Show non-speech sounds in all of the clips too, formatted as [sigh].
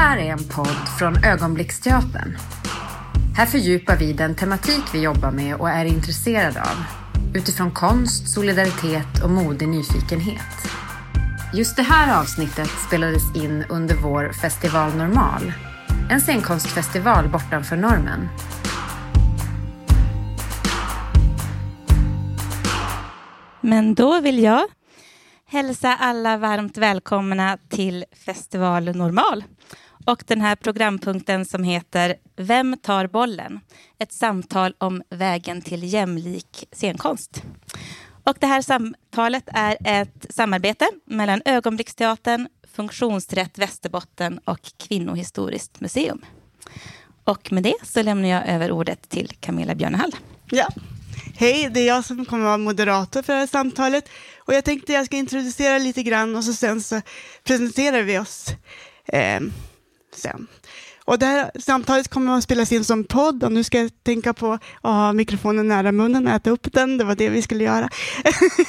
här är en podd från Ögonblicksteatern. Här fördjupar vi den tematik vi jobbar med och är intresserade av utifrån konst, solidaritet och modig nyfikenhet. Just det här avsnittet spelades in under vår Festival Normal, en scenkonstfestival bortanför normen. Men då vill jag hälsa alla varmt välkomna till Festival Normal och den här programpunkten som heter Vem tar bollen? Ett samtal om vägen till jämlik scenkonst. Och det här samtalet är ett samarbete mellan Ögonblicksteatern, Funktionsrätt Västerbotten och Kvinnohistoriskt museum. Och med det så lämnar jag över ordet till Camilla Björnehall. Ja. Hej, det är jag som kommer vara moderator för det här samtalet. Och jag tänkte jag ska introducera lite grann och så sen så presenterar vi oss eh, sen. Och det här samtalet kommer att spelas in som podd och nu ska jag tänka på att ha mikrofonen nära munnen och äta upp den. Det var det vi skulle göra.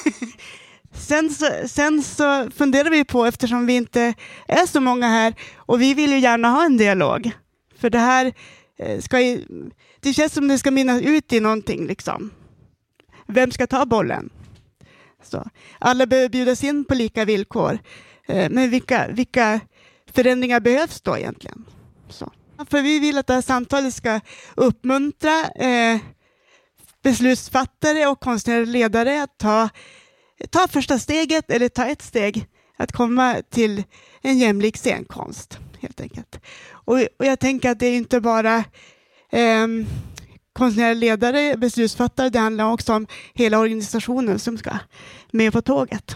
[laughs] sen, så, sen så funderar vi på, eftersom vi inte är så många här och vi vill ju gärna ha en dialog. För det här eh, ska ju, det känns som det ska mynna ut i någonting liksom. Vem ska ta bollen? Så. Alla behöver bjudas in på lika villkor. Eh, men vilka, vilka förändringar behövs då egentligen? Så. För vi vill att det här samtalet ska uppmuntra eh, beslutsfattare och konstnärliga ledare att ta, ta första steget eller ta ett steg att komma till en jämlik scenkonst helt enkelt. Och, och jag tänker att det är inte bara eh, konstnärliga ledare, beslutsfattare, det handlar också om hela organisationen som ska med på tåget.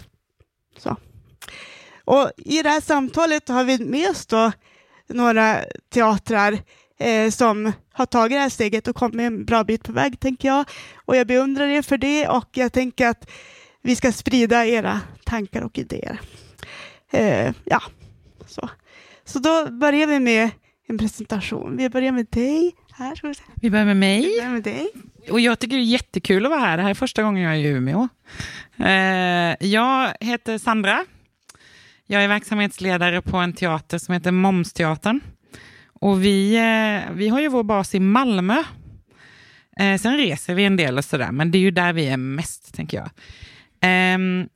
Så. Och I det här samtalet har vi med oss då några teatrar eh, som har tagit det här steget och kommit en bra bit på väg, tänker jag. Och jag beundrar er för det och jag tänker att vi ska sprida era tankar och idéer. Eh, ja, så. Så då börjar vi med en presentation. Vi börjar med dig. Här, ska vi, säga. vi börjar med mig. Vi börjar med dig. Och jag tycker det är jättekul att vara här. Det här är första gången jag är i Umeå. Eh, jag heter Sandra. Jag är verksamhetsledare på en teater som heter Momsteatern. Och vi, eh, vi har ju vår bas i Malmö. Eh, sen reser vi en del och sådär, men det är ju där vi är mest, tänker jag. Ehm,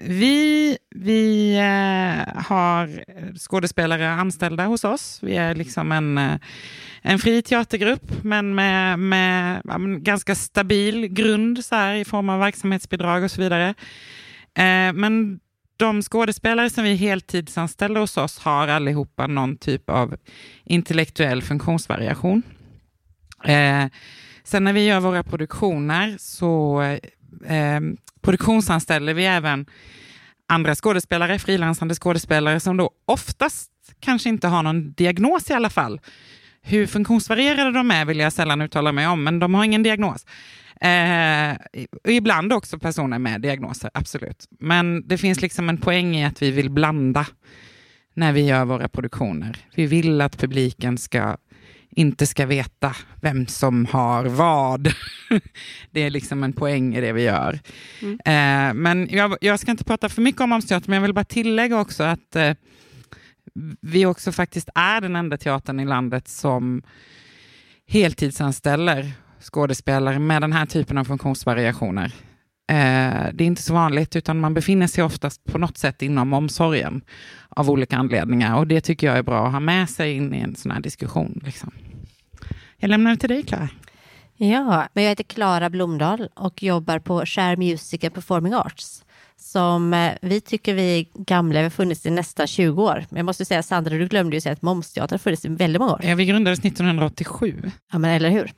vi vi eh, har skådespelare anställda hos oss. Vi är liksom en, eh, en fri teatergrupp, men med, med ja, ganska stabil grund så här, i form av verksamhetsbidrag och så vidare. Eh, men de skådespelare som vi heltidsanställda hos oss har allihopa någon typ av intellektuell funktionsvariation. Eh, sen när vi gör våra produktioner så eh, produktionsanställer vi även andra skådespelare, frilansande skådespelare som då oftast kanske inte har någon diagnos i alla fall. Hur funktionsvarierade de är vill jag sällan uttala mig om, men de har ingen diagnos. Eh, ibland också personer med diagnoser, absolut. Men det finns liksom en poäng i att vi vill blanda när vi gör våra produktioner. Vi vill att publiken ska inte ska veta vem som har vad. [laughs] det är liksom en poäng i det vi gör. Mm. Eh, men jag, jag, ska inte prata för mycket om Omsteatern, men jag vill bara tillägga också att eh, vi också faktiskt är den enda teatern i landet som heltidsanställer skådespelare med den här typen av funktionsvariationer. Eh, det är inte så vanligt, utan man befinner sig oftast på något sätt inom omsorgen av olika anledningar. Och det tycker jag är bra att ha med sig in i en sån här diskussion. Liksom. Jag lämnar det till dig, Klara. Ja, men jag heter Klara Blomdahl och jobbar på Share Music and Performing Arts som eh, vi tycker vi är gamla, vi har funnits i nästan 20 år. Men jag måste säga, Sandra, du glömde ju säga att Momsteatern har funnits i väldigt många år. Ja, vi grundades 1987. Ja, men eller hur?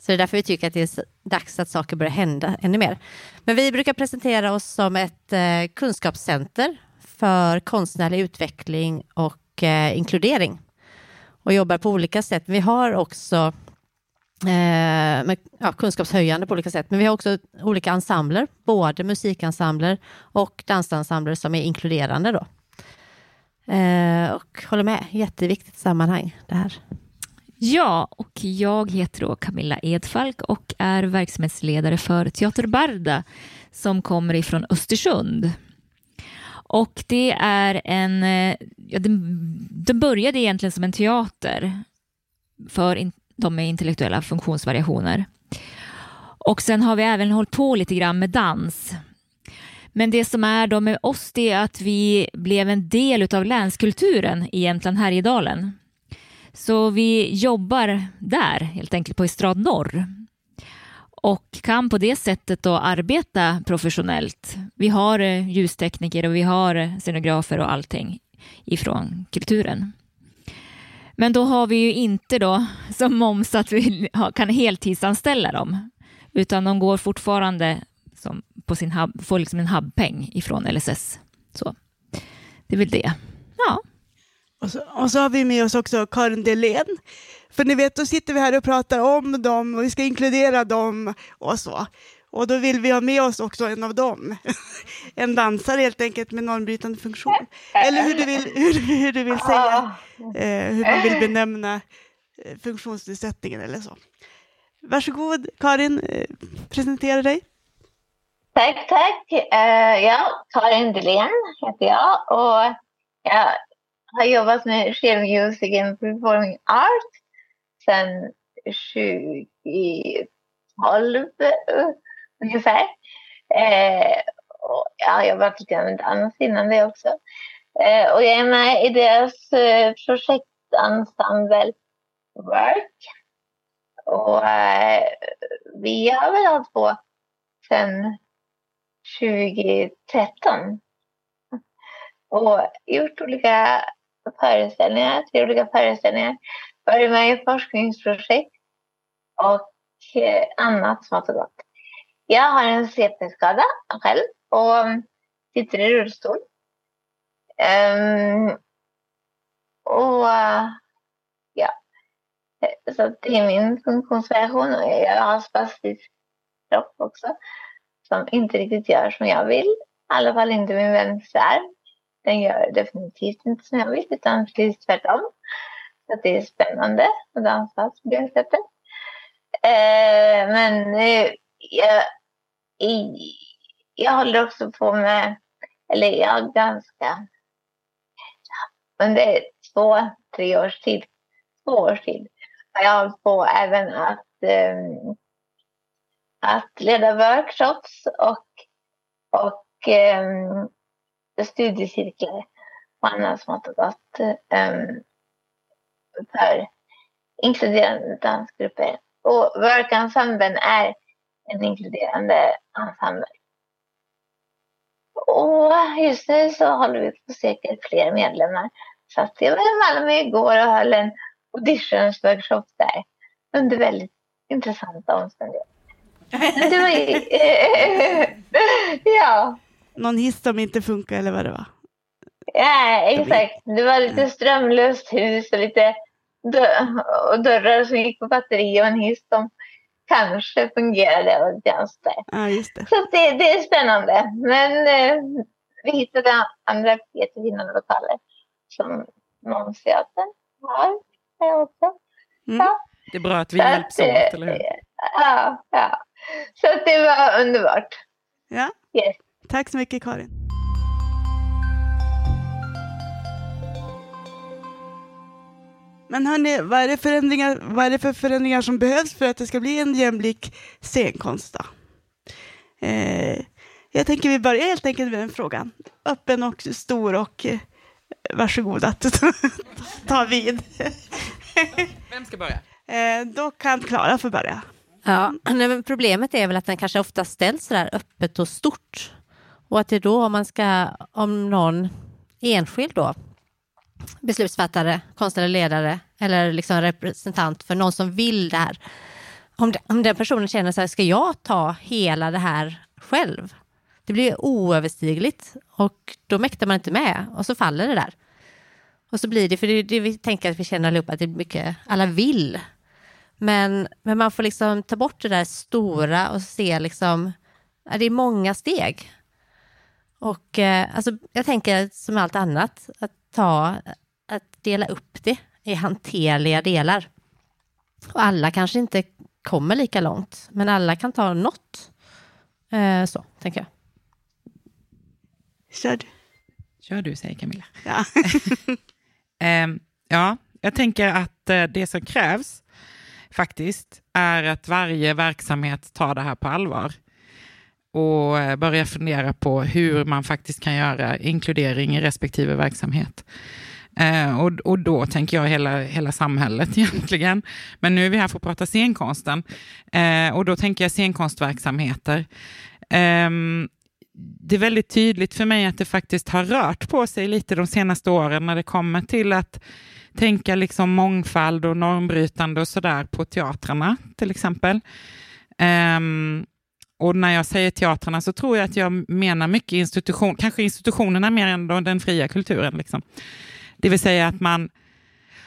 Så det är därför vi tycker att det är dags att saker börjar hända ännu mer. Men vi brukar presentera oss som ett eh, kunskapscenter för konstnärlig utveckling och eh, inkludering och jobbar på olika sätt. Vi har också eh, med, ja, kunskapshöjande på olika sätt, men vi har också olika ensembler, både musikensembler och dansensembler som är inkluderande då. Eh, och håller med, jätteviktigt sammanhang det här. Ja, och jag heter då Camilla Edfalk och är verksamhetsledare för Teater Barda som kommer ifrån Östersund. Och det är en, eh, ja, den, den började egentligen som en teater för in, de med intellektuella funktionsvariationer. Och sen har vi även hållit på lite grann med dans. Men det som är då med oss det är att vi blev en del av länskulturen i Jämtland Härjedalen. Så vi jobbar där, helt enkelt på Estrad Norr. Och kan på det sättet då arbeta professionellt. Vi har eh, ljustekniker och vi har scenografer och allting ifrån kulturen. Men då har vi ju inte då som moms att vi kan heltidsanställa dem, utan de går fortfarande som på sin hub, får liksom en hubbpeng ifrån LSS. Så det är väl det. Ja. Och så, och så har vi med oss också Karin Delén. För ni vet, då sitter vi här och pratar om dem och vi ska inkludera dem och så. Och då vill vi ha med oss också en av dem. [laughs] En dansare helt enkelt med normbrytande funktion. Eller hur du vill, hur, hur du vill säga, eh, hur man vill benämna eh, funktionsnedsättningen eller så. Varsågod Karin, eh, presentera dig. Tack, tack. Uh, ja, Karin Delén heter jag och jag har jobbat med Shell Music and Performing Art sedan 2012 ungefär. Eh, och jag har jobbat lite med dans innan det också. Eh, och jag är med i deras eh, projektensemble Work. Och eh, vi har väl hållit på sedan 2013. Och gjort olika föreställningar, tre olika föreställningar. Varit med i forskningsprojekt och eh, annat smått och gott. Jag har en CP-skada själv och mm, sitter i rullstol. Um, och ja, så det är min funktionsvariation och jag har spastisk kropp också som inte riktigt gör som jag vill. I alla fall inte min vänster. Den gör definitivt inte som jag vill utan precis tvärtom. Så det är spännande att dansa på det sättet. Eh, men eh, jag, jag håller också på med, eller jag ganska, under två, tre års tid, två års tid, har jag hållit på även att, eh, att leda workshops och, och eh, studiecirklar och annat smått och gott um, för inkluderande dansgrupper. Och workensemblen är en inkluderande ensemble. Och just nu så håller vi på säkert fler medlemmar. Så att jag var i Malmö igår och höll en auditionsworkshop där under väldigt intressanta omständigheter. Det var ju, [laughs] ja. Någon hiss som inte funkar eller vad det var? Ja, exakt. Det var lite strömlöst hus och lite dö och dörrar som gick på batteri och en hiss som kanske fungerade och just. Ja, just det. Så det, det är spännande. Men eh, vi hittade andra jättefina lokaler som Månsteatern har här också. Mm. Ja. Det är bra att vi Så hjälps åt, eh, eller hur? Ja, ja. Så det var underbart. Ja. Yes. Tack så mycket Karin. Men hörni, vad är, det förändringar, vad är det för förändringar som behövs för att det ska bli en jämlik scenkonst? Då? Eh, jag tänker vi börjar helt enkelt med den frågan. Öppen och stor och eh, varsågod att [laughs] ta vid. Vem ska börja? Eh, då kan Klara få börja. Ja, problemet är väl att den kanske ofta ställs så där öppet och stort. Och att det då om man ska, om någon enskild då, beslutsfattare, konstnärlig ledare eller liksom representant för någon som vill det här. Om, det, om den personen känner så här, ska jag ta hela det här själv? Det blir oöverstigligt och då mäktar man inte med och så faller det där. Och så blir det, för det det vi tänker att vi känner allihopa, att det är mycket, alla vill. Men, men man får liksom ta bort det där stora och se liksom, det är många steg. Och eh, alltså, jag tänker som allt annat, att ta, att dela upp det i hanterliga delar. Och alla kanske inte kommer lika långt, men alla kan ta något. Eh, så, tänker jag. Kör du. Kör du, säger Camilla. Ja. [laughs] Ehm, ja, jag tänker att eh, det som krävs faktiskt är att varje verksamhet tar det här på allvar och eh, börja fundera på hur man faktiskt kan göra inkludering i respektive verksamhet. Eh, och, och då tänker jag hela, hela samhället [laughs] egentligen. Men nu är vi här för att prata scenkonsten eh, och då tänker jag scenkonstverksamheter. Eh, det är väldigt tydligt för mig att det faktiskt har rört på sig lite de senaste åren när det kommer till att tänka liksom mångfald och normbrytande och sådär på teatrarna till exempel. Um, och när jag säger teatrarna så tror jag att jag menar mycket institution, kanske institutionerna mer än den fria kulturen. Liksom. Det vill säga att man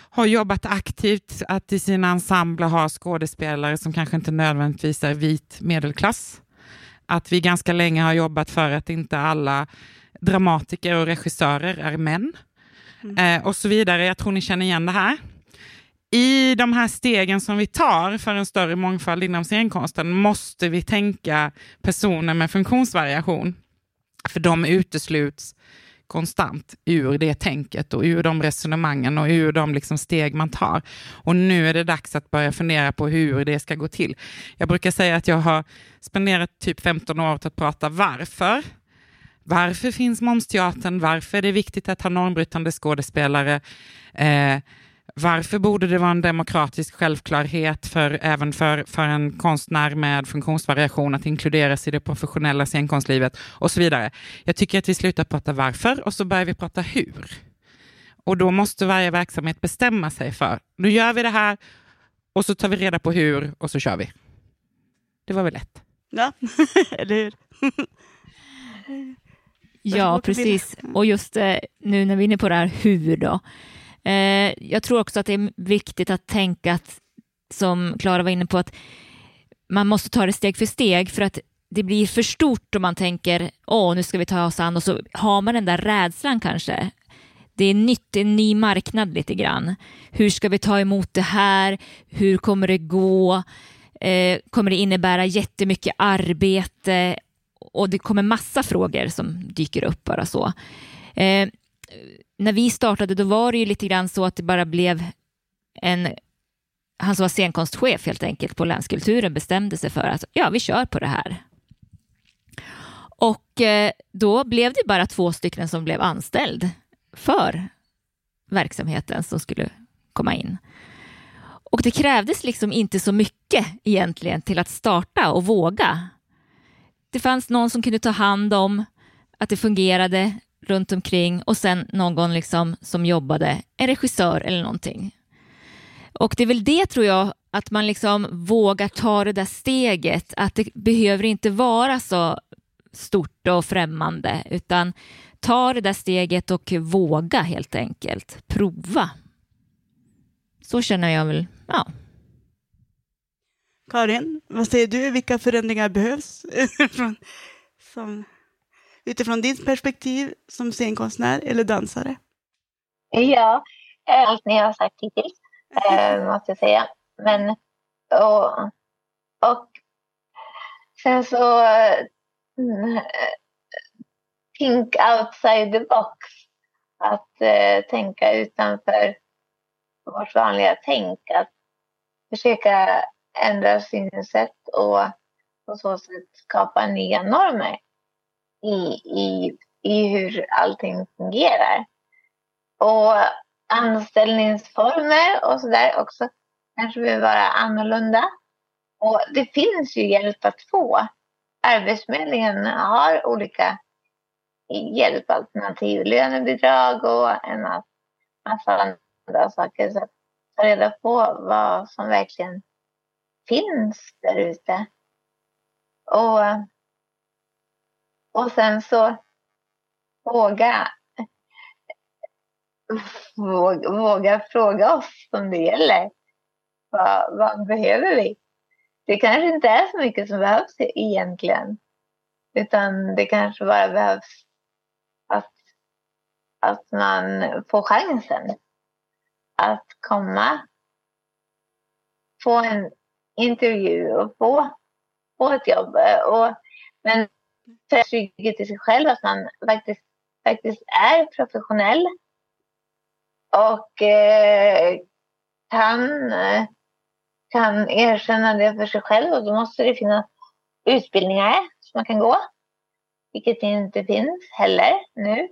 har jobbat aktivt att i sina ensembler ha skådespelare som kanske inte nödvändigtvis är vit medelklass att vi ganska länge har jobbat för att inte alla dramatiker och regissörer är män. Mm. Eh, och så vidare. Jag tror ni känner igen det här. I de här stegen som vi tar för en större mångfald inom scenkonsten måste vi tänka personer med funktionsvariation. För de utesluts konstant ur det tänket och ur de resonemangen och ur de liksom steg man tar. Och nu är det dags att börja fundera på hur det ska gå till. Jag brukar säga att jag har spenderat typ 15 år åt att prata varför. Varför finns Momsteatern? Varför är det viktigt att ha normbrytande skådespelare? Eh, varför borde det vara en demokratisk självklarhet för, även för, för en konstnär med funktionsvariation att inkluderas i det professionella scenkonstlivet och så vidare. Jag tycker att vi slutar prata varför och så börjar vi prata hur. Och då måste varje verksamhet bestämma sig för, nu gör vi det här och så tar vi reda på hur och så kör vi. Det var väl lätt? Ja, [laughs] eller hur? ja, precis. Och just eh, nu när vi är inne på det här hur då. Eh, jag tror också att det är viktigt att tänka att, som Klara var inne på, att man måste ta det steg för steg för att det blir för stort om man tänker åh, nu ska vi ta oss an och så har man den där rädslan kanske. Det är nytt, det är en ny marknad lite grann. Hur ska vi ta emot det här? Hur kommer det gå? Eh, kommer det innebära jättemycket arbete? Och det kommer massa frågor som dyker upp bara så. Eh, när vi startade då var det ju lite grann så att det bara blev en han som var scenkonstchef helt enkelt på Länskulturen bestämde sig för att ja, vi kör på det här. Och eh, då blev det bara två stycken som blev anställd för verksamheten som skulle komma in. Och det krävdes liksom inte så mycket egentligen till att starta och våga. Det fanns någon som kunde ta hand om att det fungerade runt omkring och sen någon liksom som jobbade, en regissör eller någonting. Och det är väl det tror jag, att man liksom vågar ta det där steget, att det behöver inte vara så stort och främmande, utan ta det där steget och våga helt enkelt, prova. Så känner jag väl, ja. Karin, vad säger du? Vilka förändringar behövs [laughs] som utifrån ditt perspektiv som scenkonstnär eller dansare? Ja, allt ni har sagt hittills, äh, [laughs] måste jag säga. Men, och, och sen så mm, think outside the box. Att äh, tänka utanför vårt vanliga tänk. Att försöka ändra synsätt och på så sätt skapa nya normer i, i, i hur allting fungerar. Och anställningsformer och sådär också kanske behöver vara annorlunda. Och det finns ju hjälp att få. Arbetsförmedlingen har olika hjälpalternativ, lönebidrag och en massa andra saker. Så att ta reda på vad som verkligen finns där ute. Och och sen så våga, våga, våga fråga oss som det gäller. Vad, vad behöver vi? Det kanske inte är så mycket som behövs egentligen. Utan det kanske bara behövs att, att man får chansen att komma få en intervju och få, få ett jobb. Och, men trygghet i sig själv, att man faktiskt faktiskt är professionell och eh, kan, kan erkänna det för sig själv och då måste det finnas utbildningar som man kan gå, vilket inte finns heller nu.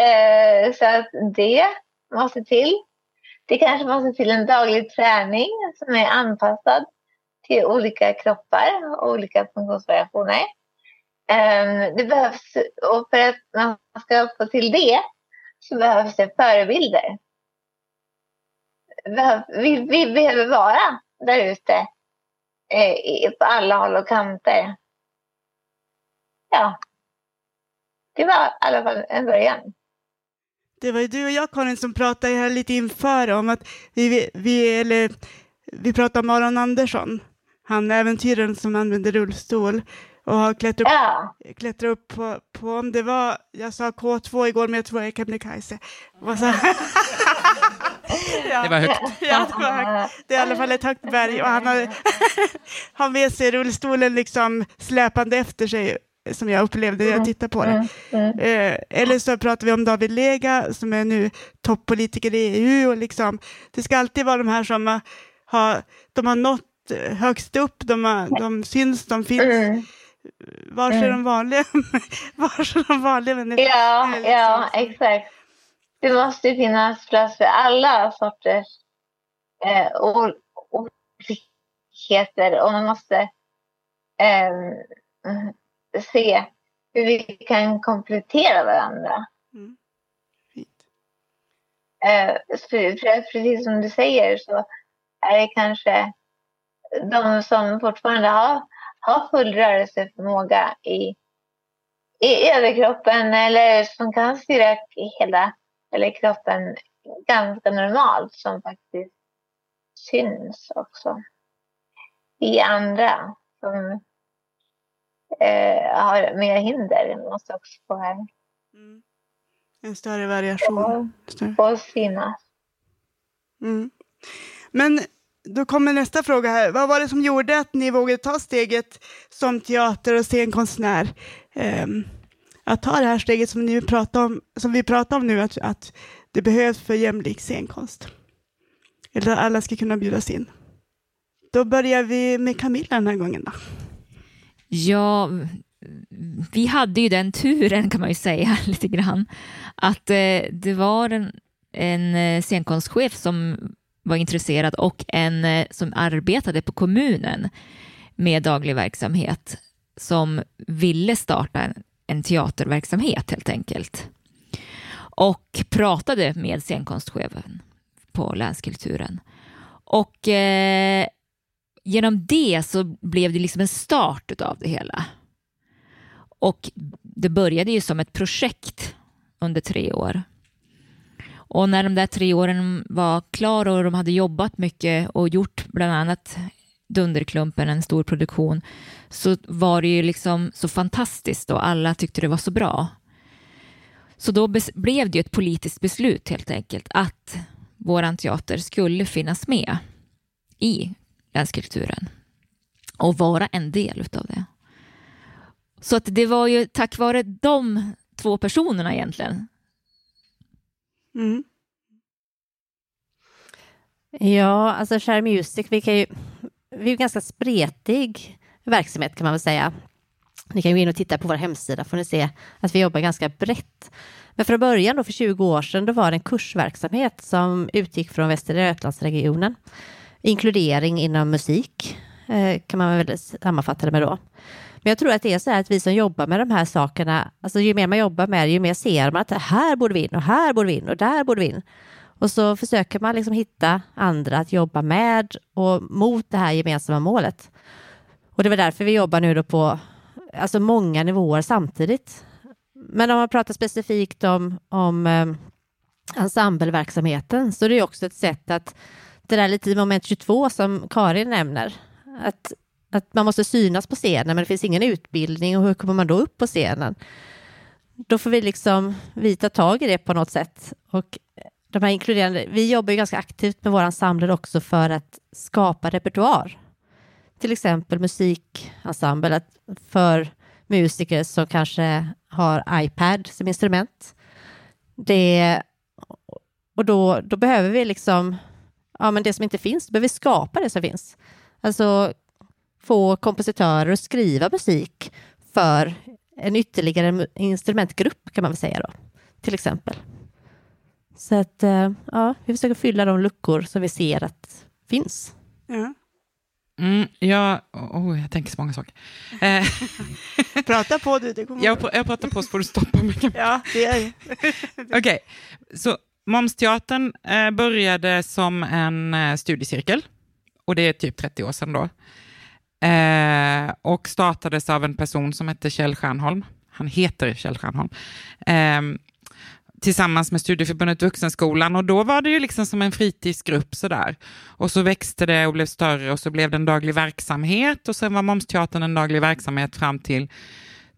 Eh, så att det måste till. Det kanske måste till en daglig träning som är anpassad till olika kroppar och olika funktionsvariationer. Ehm, det behövs, och för att man ska få till det så behövs det förebilder. Vi, vi behöver vara där ute eh, på alla håll och kanter. Ja, det var i alla fall en början. Det var ju du och jag Karin som pratade här lite inför om att vi, vi, eller, vi pratade om Aron Andersson, han äventyraren som använder rullstol och har klättrat upp, ja. klättrat upp på, på, om det var, jag sa K2 igår men jag tror jag är Kebnekaise. [laughs] ja. Det var högt. Ja, det, var högt. det är i alla fall ett högt berg och han har, [laughs] har med sig rullstolen liksom släpande efter sig som jag upplevde när jag mm, tittade på det. Mm, mm. Eh, eller så pratar vi om David Lega som är nu toppolitiker i EU. Och liksom, det ska alltid vara de här som har, de har nått högst upp, de, har, de syns, de finns. Var är de vanliga? [laughs] Var är de vanliga människorna? Ja, liksom. ja, exakt. Det måste finnas plats för alla sorters eh, olikheter och man måste eh, se hur vi kan komplettera varandra. Mm. Eh, precis som du säger så är det kanske de som fortfarande har, har full rörelseförmåga i, i överkroppen eller som kan styra hela eller kroppen ganska normalt som faktiskt syns också i andra som eh, har mer hinder måste också få här. Mm. En större variation. Få synas. Mm. Men då kommer nästa fråga här. Vad var det som gjorde att ni vågade ta steget som teater och scenkonstnär? Um, att ta det här steget som, ni pratar om, som vi pratar om nu, att, att det behövs för jämlik scenkonst. Eller att alla ska kunna bjudas in. Då börjar vi med Camilla den här gången. Då. Ja, vi hade ju den turen kan man ju säga [laughs] lite grann, att eh, det var en, en eh, scenkonstchef som var intresserad och en eh, som arbetade på kommunen med daglig verksamhet som ville starta en, en teaterverksamhet helt enkelt. Och pratade med scenkonstchefen på länskulturen. Och eh, genom det så blev det liksom en start av det hela. Och det började ju som ett projekt under tre år. Och när de där tre åren var klara och de hade jobbat mycket och gjort bland annat Dunderklumpen, en stor produktion, så var det ju liksom så fantastiskt och alla tyckte det var så bra. Så då blev det ju ett politiskt beslut helt enkelt att våran teater skulle finnas med i länskulturen och vara en del utav det. Så att det var ju tack vare de två personerna egentligen. Mm. Ja, alltså Share Music, vi, kan ju, vi är ganska spretig verksamhet kan man väl säga. Ni kan gå in och titta på vår hemsida får ni se att vi jobbar ganska brett. Men från början då för 20 år sedan då var det en kursverksamhet som utgick från Västra Götalandsregionen inkludering inom musik, eh, kan man väl sammanfatta det med då. Men jag tror att det är så här att vi som jobbar med de här sakerna, alltså ju mer man jobbar med det, ju mer ser man att här borde vi in och här borde vi in och där borde vi in. Och så försöker man liksom hitta andra att jobba med och mot det här gemensamma målet. Och det var därför vi jobbar nu då på alltså många nivåer samtidigt. Men om man pratar specifikt om, om eh, ensembleverksamheten så det är också ett sätt att det där lite moment 22 som Karin nämner. Att, att man måste synas på scenen men det finns ingen utbildning och hur kommer man då upp på scenen? Då får vi liksom, vi ta tag i det på något sätt. Och de här inkluderande, vi jobbar ju ganska aktivt med våra ensembler också för att skapa repertoar. Till exempel musikensemble för musiker som kanske har iPad som instrument. Det, och då, då behöver vi liksom, ja men det som inte finns, då behöver vi skapa det som finns. Alltså få kompositörer att skriva musik för en ytterligare instrumentgrupp kan man väl säga då, till exempel. Så att eh, ja, vi försöker fylla de luckor som vi ser att finns. Ja. Mm, jag, oh, jag tänker så många saker. Eh, [laughs] Prata på du, det kommer jag, jag pratar på så får du stoppa mig. [laughs] Ja, det är [laughs] Okej, så Momsteatern eh, började som en eh, studiecirkel och det är typ 30 år sedan då. Eh, och startades av en person som hette Kjell Stjärnholm. Han heter Kjell Stjärnholm. Eh, tillsammans med Studieförbundet Vuxenskolan och då var det ju liksom som en fritidsgrupp sådär. Och så växte det och blev större och så blev det en daglig verksamhet och sen var Momsteatern en daglig verksamhet fram till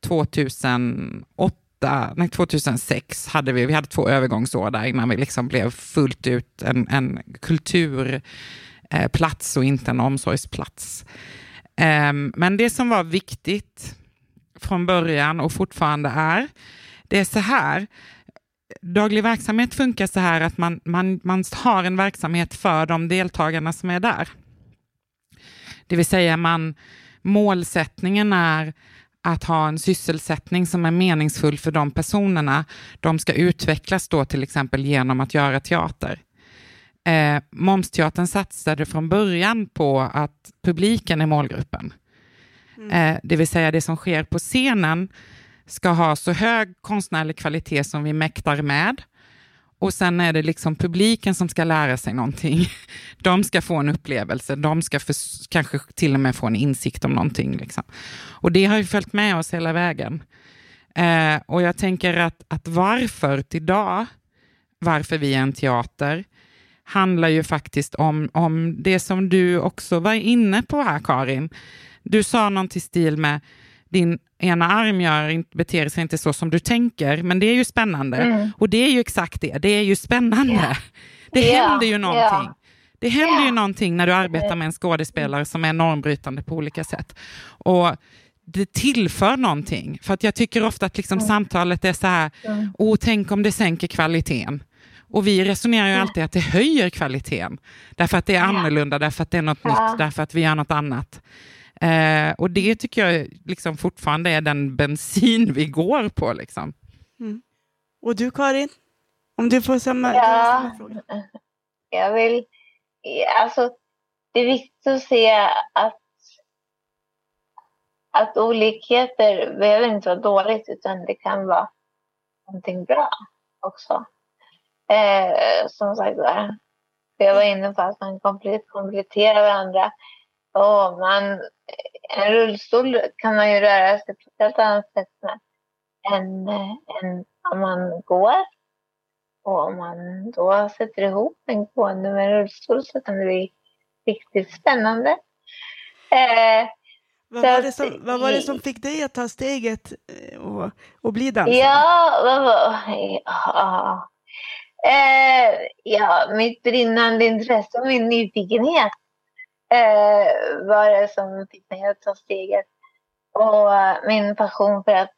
2008, nej 2006 hade vi, vi hade två övergångsår där innan vi liksom blev fullt ut en, en kulturplats och inte en omsorgsplats. Ehm, men det som var viktigt från början och fortfarande är, det är så här, daglig verksamhet funkar så här att man, man, man har en verksamhet för de deltagarna som är där. Det vill säga man, målsättningen är att ha en sysselsättning som är meningsfull för de personerna. De ska utvecklas då till exempel genom att göra teater. Eh, Momsteatern satsade från början på att publiken är målgruppen. Eh, det vill säga det som sker på scenen ska ha så hög konstnärlig kvalitet som vi mäktar med. Och sen är det liksom publiken som ska lära sig någonting. [laughs] De ska få en upplevelse, de ska för, kanske till och med få en insikt om någonting. Liksom. Och det har ju följt med oss hela vägen. Eh, och jag tänker att, att varför idag, varför vi är en teater, handlar ju faktiskt om, om det som du också var inne på här, Karin. Du sa något i stil med din ena arm gör, beter sig inte så som du tänker, men det är ju spännande. Mm. Och det är ju exakt det, det är ju spännande. Ja. [laughs] Det Ja, händer ju någonting. ja. Det händer ju någonting när du arbetar med en skådespelare som är normbrytande på olika sätt. Och det tillför någonting. För att jag tycker ofta att liksom samtalet är så här, Mm. oh, tänk om det sänker kvaliteten. Och vi resonerar ju alltid att det höjer kvaliteten. Därför att det är annorlunda, därför att det är något Ja. nytt, därför att vi gör något annat. Eh, och det tycker jag liksom fortfarande är den bensin vi går på. Liksom. Och du Karin? Om du får samma, Ja. samma fråga. Jag vill, alltså det är viktigt att se att, att olikheter behöver inte vara dåligt utan det kan vara någonting bra också. Eh, som sagt var, jag var inne på att man komple- kompletterar varandra. Och man, en rullstol kan man ju röra sig på ett helt annat sätt med än, eh, än om man går. Och om man då sätter ihop en gående med rullstol så kan det bli riktigt spännande. Eh, Vad var, det som, vad var det som fick dig att ta steget eh, och, och bli dansare? ja, vad var... Ja. Eh, ja, mitt brinnande intresse och min nyfikenhet eh, var det som fick mig att ta steget. Och eh, min passion för att,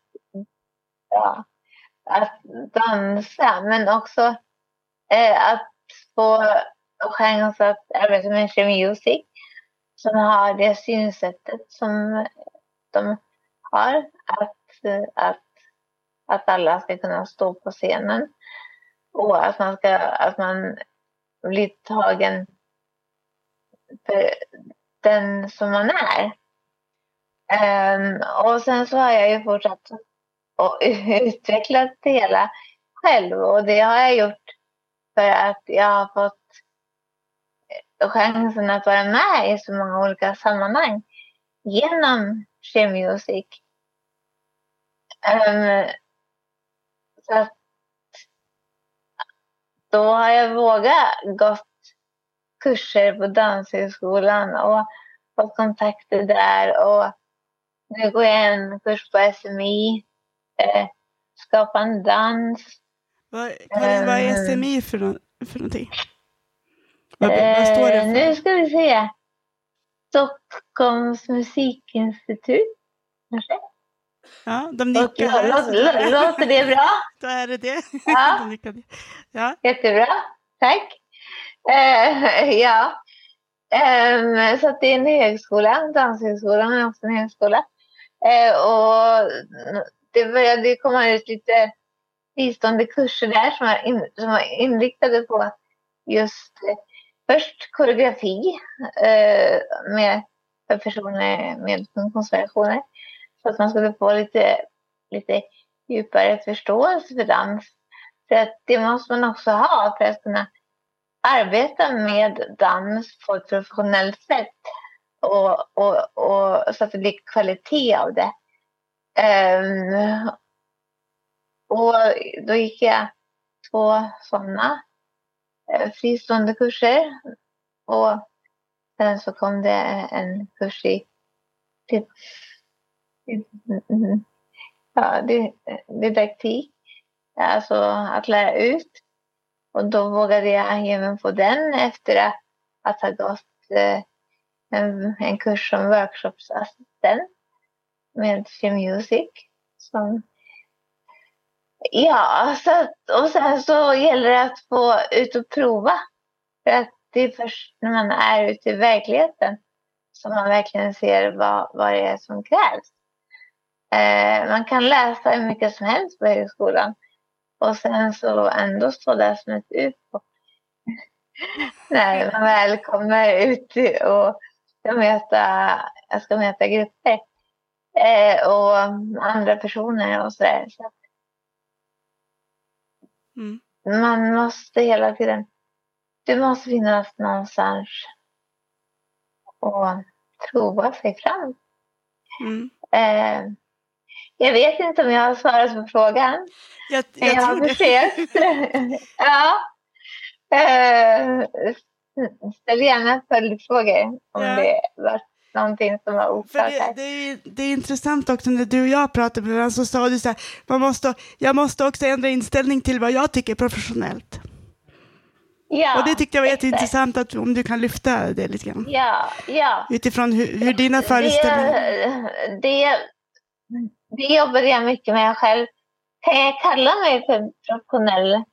ja, att dansa, men också eh, att få chans att arbeta med She Music som har det synsättet som de har, att, att, att alla ska kunna stå på scenen och att man, ska, att man blir tagen för den som man är. Um, och sen så har jag ju fortsatt och [laughs] utvecklat det hela själv och det har jag gjort för att jag har fått chansen att vara med i så många olika sammanhang genom She Music. Ehm, så att då har jag vågat gått kurser på Danshögskolan och fått kontakter där och nu går jag en kurs på SMI, eh, skapande dans. Vad, Karin, vad är Eh. SMI för, för någonting? Vad, vad står det Eh, för? Nu ska vi se. Stockholms musikinstitut, kanske? Ja, de nickar här. låter, det bra? [laughs] Då är det det. Ja. [laughs] De. Ja. Jättebra, tack. Eh, [laughs] ja, Ehm, så det är en högskola, Danshögskolan är också en högskola. Eh, och det började komma ut lite fristående kurser där som var, in, som var inriktade på just eh, först koreografi med, för personer med funktionsvariationer. Så att man skulle få lite, lite djupare förståelse för dans. Så att det måste man också ha för att kunna arbeta med dans på ett professionellt sätt. Och, och, och, så att det blir kvalitet av det. Um, och då gick jag två sådana eh, fristående kurser. Och sen så kom det en kurs i mm, ja, didaktik. Alltså att lära ut. Och då vågade jag ge mig på den efter att, att ha gått eh, en, en kurs som workshopsassistent med She Music. Som, ja, så att, och sen så gäller det att få ut och prova. För att det är först när man är ute i verkligheten som man verkligen ser vad, vad det är som krävs. Eh, man kan läsa hur mycket som helst på högskolan och sen så ändå stå där som ett UFO. När man väl kommer ut och ska möta, jag ska möta grupper eh, och andra personer och sådär. Så Mm. man måste hela tiden, du måste finnas någonstans och prova sig fram. Mm. Eh, jag vet inte om jag har svarat på frågan. Jag, jag jag har försökt. [laughs] ja. Eh, ställ gärna följdfrågor om Ja. det var någonting som var oklart det, det, är, det är intressant också när du och jag pratade med varandra så sa du så här, man måste, jag måste också ändra inställning till vad jag tycker är professionellt. Ja, och det tyckte jag var exakt. jätteintressant att, om du kan lyfta det lite grann. Ja, ja. Utifrån hur, hur dina föreställningar... Det, det, det jobbade jag mycket med själv. Kan jag kalla mig för professionell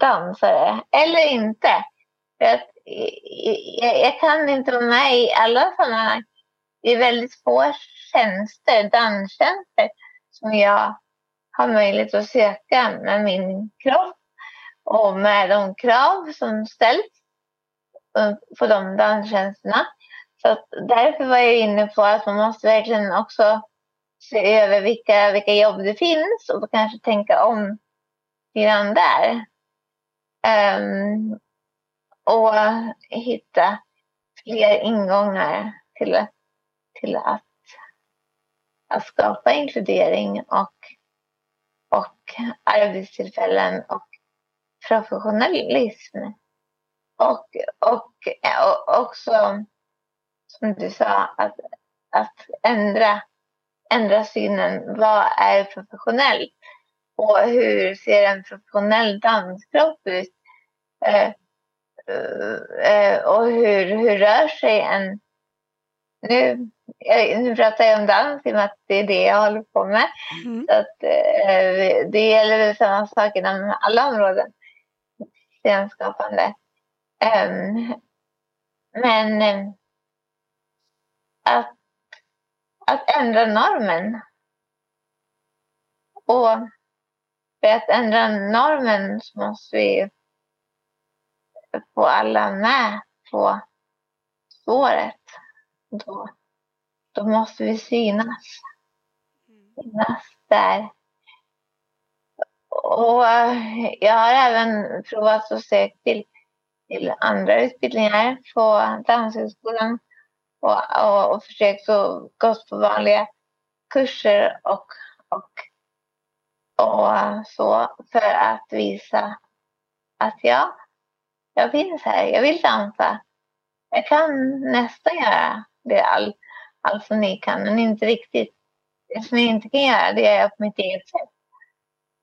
dansare eller inte? För att jag, jag kan inte vara med i alla sammanhang. Det är väldigt få tjänster, danstjänster, som jag har möjlighet att söka med min kropp och med de krav som ställs på de danstjänsterna. Så därför var jag inne på att man måste verkligen också se över vilka, vilka jobb det finns och kanske tänka om lite grann där. Um, och hitta fler ingångar till, till att, att skapa inkludering och, och arbetstillfällen och professionalism. Och, och, och också, som du sa, att, att ändra, ändra synen. Vad är professionellt? Och hur ser en professionell danskropp ut? Eh, eh, och hur, hur rör sig en... Nu, nu pratar jag om dans i och med att det är det jag håller på med. Mm. Så att, eh, det gäller väl samma sak inom alla områden. Scenskapande. Um, men eh, att, att ändra normen. Och för att ändra normen så måste vi få alla med på spåret. Då, då måste vi synas. Synas där. Och jag har även provat att söka till, till andra utbildningar på Danshögskolan och, och, och försökt att gå på vanliga kurser och, och, och eh, så för att visa att ja, jag finns här, jag vill dansa. Jag kan nästan göra det all, allt som ni kan, men inte riktigt. Det som jag inte kan göra, det gör jag på mitt eget sätt.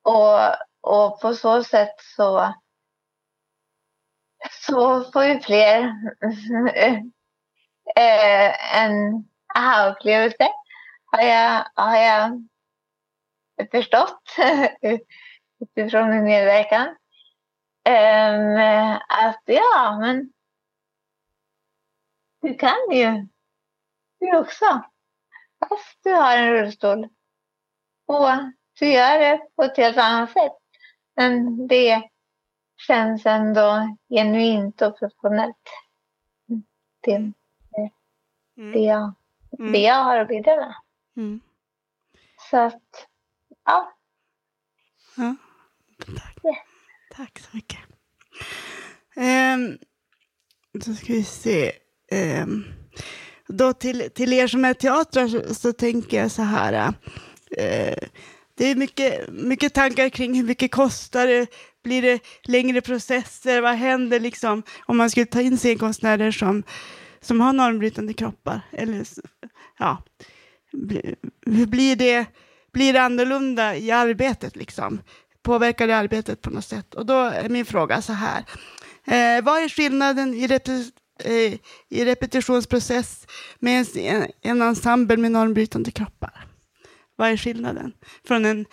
Och, och på så sätt så, så får ju fler eh, en aha-upplevelse. Har jag, har jag förstått [laughs] utifrån min medverkan. Um, att ja, men du kan ju du också. Fast du har en rullstol. Och du gör det på ett helt annat sätt. Men det känns ändå genuint och professionellt. Mm, det, Mm det, jag, Mm. det jag har att bidra med. Mm. Så att, ja. Ja. Tack. Ja. Tack så mycket. Um, då ska vi se. Ehm, då till, till er som är teatrar så, så tänker jag så här. eh, det är mycket, mycket tankar kring hur mycket kostar det? Blir det längre processer? Vad händer liksom om man skulle ta in scenkonstnärer som, som har normbrytande kroppar? Eller, ja, hur blir det? Blir det annorlunda i arbetet liksom? Påverkar det arbetet på något sätt? Och då är min fråga så här. Eh, vad är skillnaden i, repet- eh, i repetitionsprocess med en, en, ensemble med normbrytande kroppar? Vad är skillnaden från en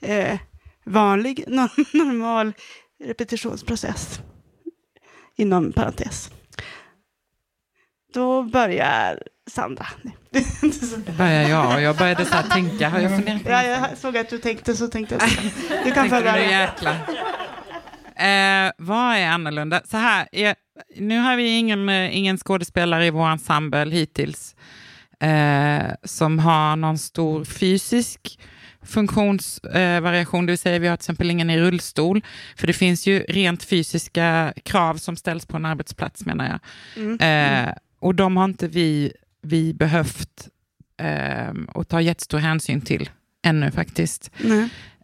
eh, vanlig, [laughs] normal repetitionsprocess? Inom parentes. Då börjar Sandra. Börjar jag och jag började så här tänka, har jag funderat på Ja, jag såg att du tänkte så tänkte jag. så. Du kan få börja. Eh, vad är annorlunda? Så här, eh, nu har vi ingen, eh, ingen skådespelare i vår ensemble hittills eh, som har någon stor fysisk funktionsvariation, eh, det vill säga vi har till exempel ingen i rullstol, för det finns ju rent fysiska krav som ställs på en arbetsplats menar jag. Mm. Eh, och de har inte vi, vi behövt eh, att ta jättestor hänsyn till ännu faktiskt.